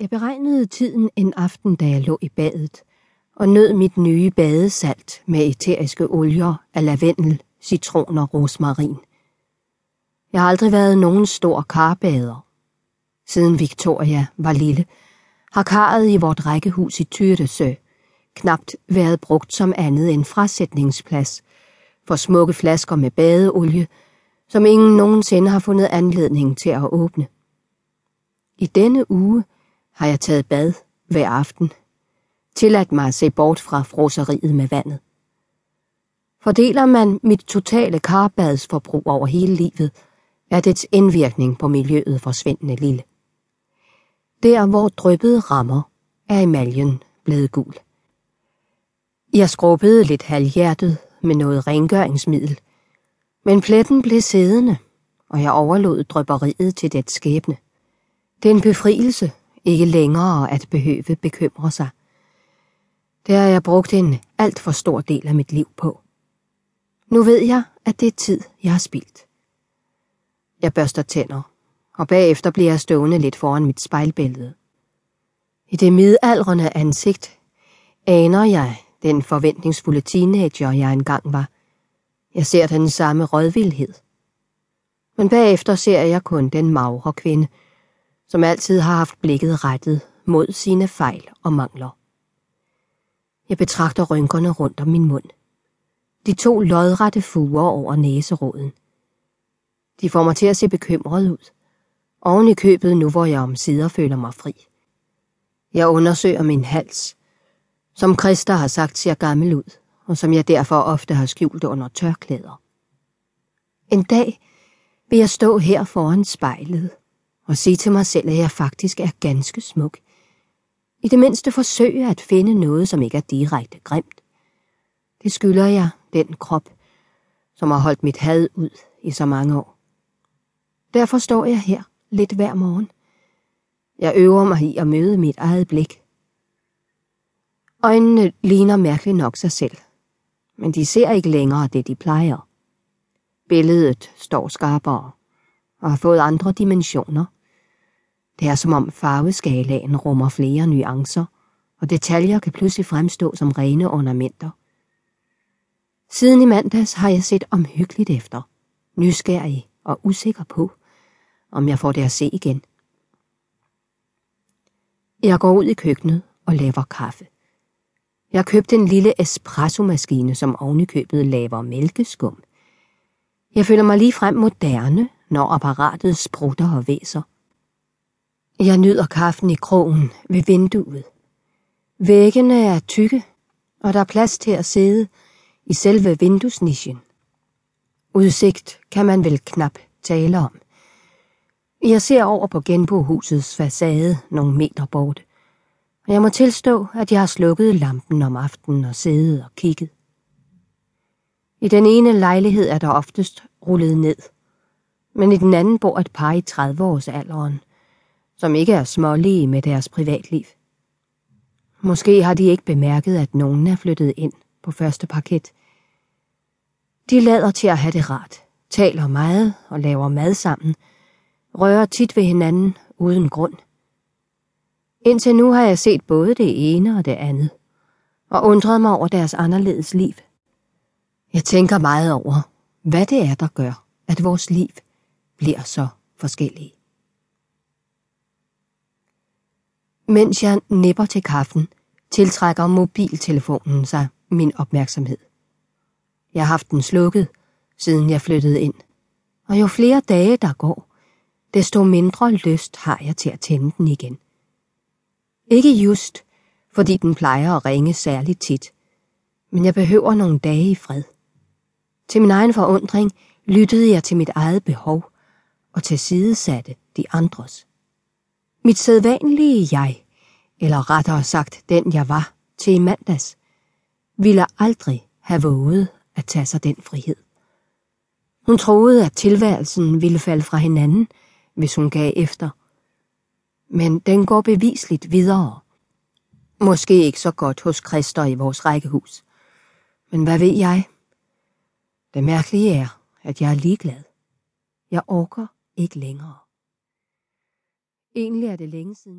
Jeg beregnede tiden en aften, da jeg lå i badet, og nød mit nye badesalt med eteriske olier af lavendel, citron og rosmarin. Jeg har aldrig været nogen stor karbader. Siden Victoria var lille, har karret i vort rækkehus i Tyresø knapt været brugt som andet end frasætningsplads for smukke flasker med badeolie, som ingen nogensinde har fundet anledning til at åbne. I denne uge har jeg taget bad hver aften, tilladt mig at se bort fra froseriet med vandet. Fordeler man mit totale karbadsforbrug over hele livet, er dets indvirkning på miljøet forsvindende lille. Der, hvor dryppet rammer, er emaljen blevet gul. Jeg skrubbede lidt halvhjertet med noget rengøringsmiddel, men pletten blev siddende, og jeg overlod drøbberiet til det skæbne. Det er en befrielse, ikke længere at behøve bekymre sig. Det har jeg brugt en alt for stor del af mit liv på. Nu ved jeg, at det er tid, jeg har spildt. Jeg børster tænder, og bagefter bliver jeg stående lidt foran mit spejlbillede. I det midaldrende ansigt aner jeg den forventningsfulde teenager, jeg engang var. Jeg ser den samme rådvildhed. Men bagefter ser jeg kun den magre kvinde, som altid har haft blikket rettet mod sine fejl og mangler. Jeg betragter rynkerne rundt om min mund. De to lodrette fuger over næseråden. De får mig til at se bekymret ud. Oven i købet nu, hvor jeg om sider føler mig fri. Jeg undersøger min hals, som Christa har sagt ser gammel ud, og som jeg derfor ofte har skjult under tørklæder. En dag vil jeg stå her foran spejlet og sige til mig selv, at jeg faktisk er ganske smuk. I det mindste forsøge at finde noget, som ikke er direkte grimt. Det skylder jeg den krop, som har holdt mit had ud i så mange år. Derfor står jeg her lidt hver morgen. Jeg øver mig i at møde mit eget blik. Øjnene ligner mærkeligt nok sig selv, men de ser ikke længere det, de plejer. Billedet står skarpere og har fået andre dimensioner. Det er som om farveskalaen rummer flere nuancer, og detaljer kan pludselig fremstå som rene ornamenter. Siden i mandags har jeg set omhyggeligt efter, nysgerrig og usikker på, om jeg får det at se igen. Jeg går ud i køkkenet og laver kaffe. Jeg købte en lille espresso-maskine, som ovenikøbet laver mælkeskum. Jeg føler mig lige frem moderne, når apparatet sprutter og væser. Jeg nyder kaffen i krogen ved vinduet. Væggene er tykke, og der er plads til at sidde i selve vinduesnichen. Udsigt kan man vel knap tale om. Jeg ser over på genbohusets facade nogle meter bort, og jeg må tilstå, at jeg har slukket lampen om aftenen og siddet og kigget. I den ene lejlighed er der oftest rullet ned, men i den anden bor et par i 30-årsalderen, som ikke er smålige med deres privatliv. Måske har de ikke bemærket, at nogen er flyttet ind på første parket. De lader til at have det rart, taler meget og laver mad sammen, rører tit ved hinanden uden grund. Indtil nu har jeg set både det ene og det andet, og undret mig over deres anderledes liv. Jeg tænker meget over, hvad det er, der gør, at vores liv bliver så forskellige. Mens jeg nipper til kaffen, tiltrækker mobiltelefonen sig min opmærksomhed. Jeg har haft den slukket, siden jeg flyttede ind, og jo flere dage der går, desto mindre lyst har jeg til at tænde den igen. Ikke just, fordi den plejer at ringe særligt tit, men jeg behøver nogle dage i fred. Til min egen forundring lyttede jeg til mit eget behov og til sidesatte de andres. Mit sædvanlige jeg, eller rettere sagt den jeg var til i mandags, ville aldrig have våget at tage sig den frihed. Hun troede, at tilværelsen ville falde fra hinanden, hvis hun gav efter. Men den går bevisligt videre. Måske ikke så godt hos Christer i vores rækkehus. Men hvad ved jeg? Det mærkelige er, at jeg er ligeglad. Jeg orker ikke længere. Egentlig er det længe siden jeg